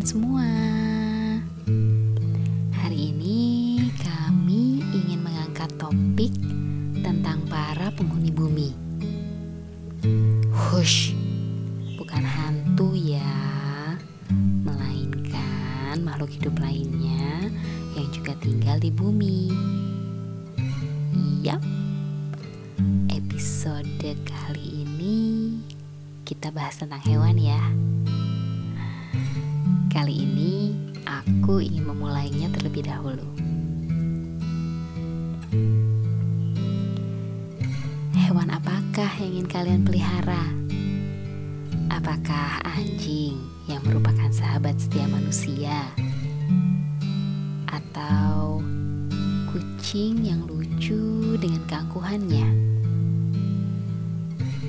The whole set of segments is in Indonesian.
teman-teman semua. Hari ini kami ingin mengangkat topik tentang para penghuni bumi. Hush, bukan hantu ya, melainkan makhluk hidup lainnya yang juga tinggal di bumi. Yap, episode kali ini kita bahas tentang hewan ya. Kali ini aku ingin memulainya terlebih dahulu. Hewan apakah yang ingin kalian pelihara? Apakah anjing yang merupakan sahabat setia manusia? Atau kucing yang lucu dengan keangkuhannya?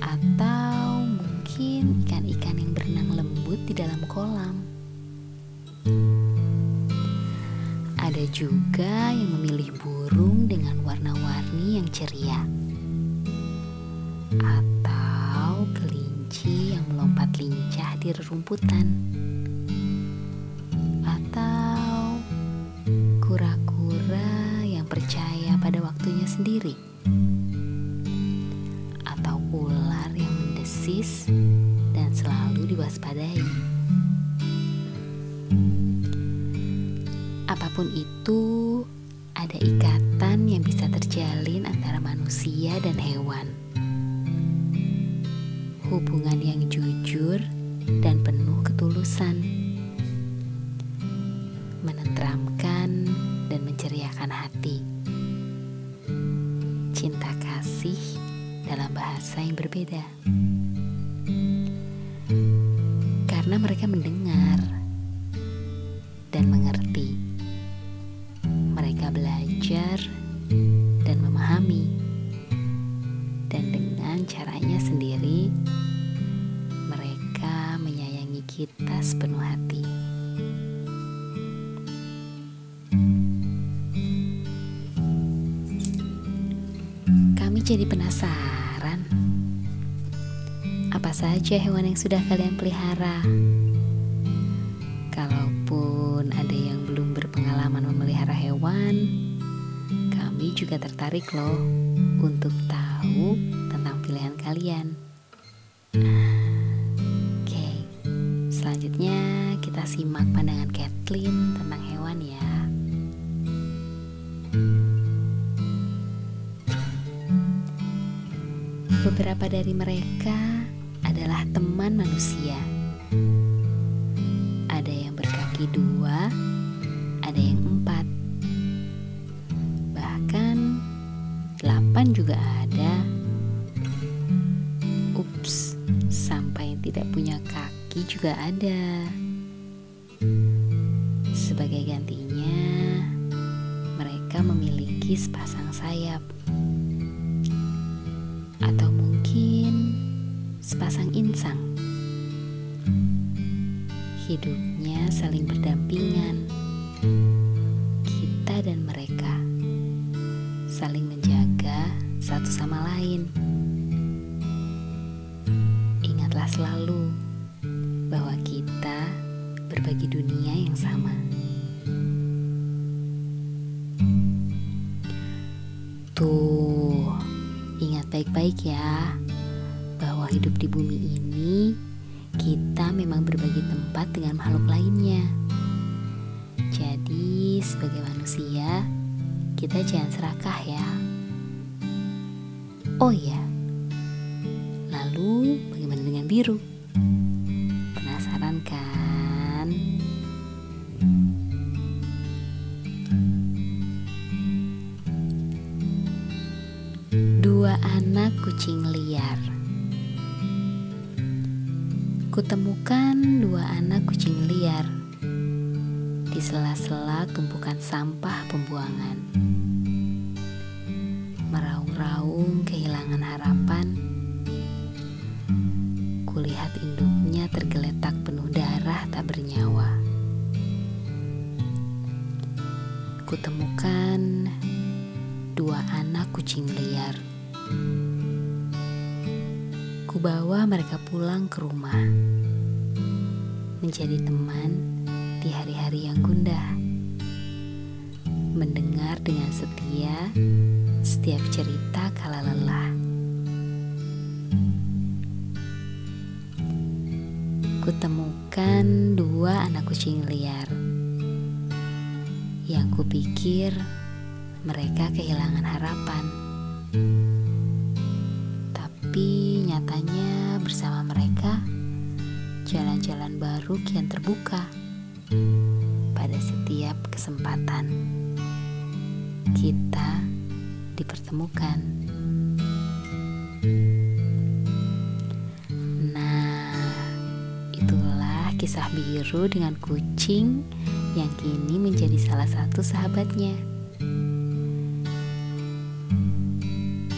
Atau mungkin ikan-ikan yang berenang lembut di dalam kolam? Juga yang memilih burung dengan warna-warni yang ceria, atau kelinci yang melompat lincah di rerumputan, atau kura-kura yang percaya pada waktunya sendiri, atau ular yang mendesis dan selalu diwaspadai. Apa pun itu, ada ikatan yang bisa terjalin antara manusia dan hewan. Hubungan yang jujur dan penuh ketulusan. Menenteramkan dan menceriakan hati. Cinta kasih dalam bahasa yang berbeda. Karena mereka mendengar dan mengerti belajar dan memahami, dan dengan caranya sendiri, mereka menyayangi kita sepenuh hati. Kami jadi penasaran, apa saja hewan yang sudah kalian pelihara? Hewan, kami juga tertarik loh untuk tahu tentang pilihan kalian. Oke, selanjutnya kita simak pandangan Kathleen tentang hewan ya. Beberapa dari mereka adalah teman manusia. Ada yang berkaki dua, ada yang empat, juga ada. Ups, sampai yang tidak punya kaki juga ada. Sebagai gantinya, mereka memiliki sepasang sayap, atau mungkin sepasang insang hidupnya saling berdampingan. Kita dan mereka saling menjaga satu sama lain. Ingatlah selalu bahwa kita berbagi dunia yang sama. Tuh, ingat baik-baik ya bahwa hidup di bumi ini kita memang berbagi tempat dengan makhluk lainnya. Jadi, sebagai manusia, kita jangan serakah ya. Oh iya, lalu bagaimana dengan biru? Penasaran kan? Dua anak kucing liar. Kutemukan dua anak kucing liar di sela-sela tumpukan sampah pembuangan. Harapan. Kulihat induknya tergeletak penuh darah tak bernyawa. Kutemukan dua anak kucing liar. Kubawa mereka pulang ke rumah, menjadi teman melewati hari-hari yang gundah. Mendengar dengan setia setiap cerita kala lelah. Kutemukan dua anak kucing liar yang kupikir mereka kehilangan harapan. Tapi nyatanya bersama mereka jalan-jalan baru kian terbuka pada setiap kesempatan. Kita dipertemukan. Kisah biru dengan kucing yang kini menjadi salah satu sahabatnya.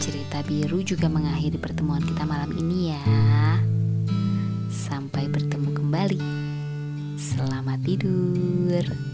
Cerita biru juga mengakhiri pertemuan kita malam ini ya. Sampai bertemu kembali. Selamat tidur.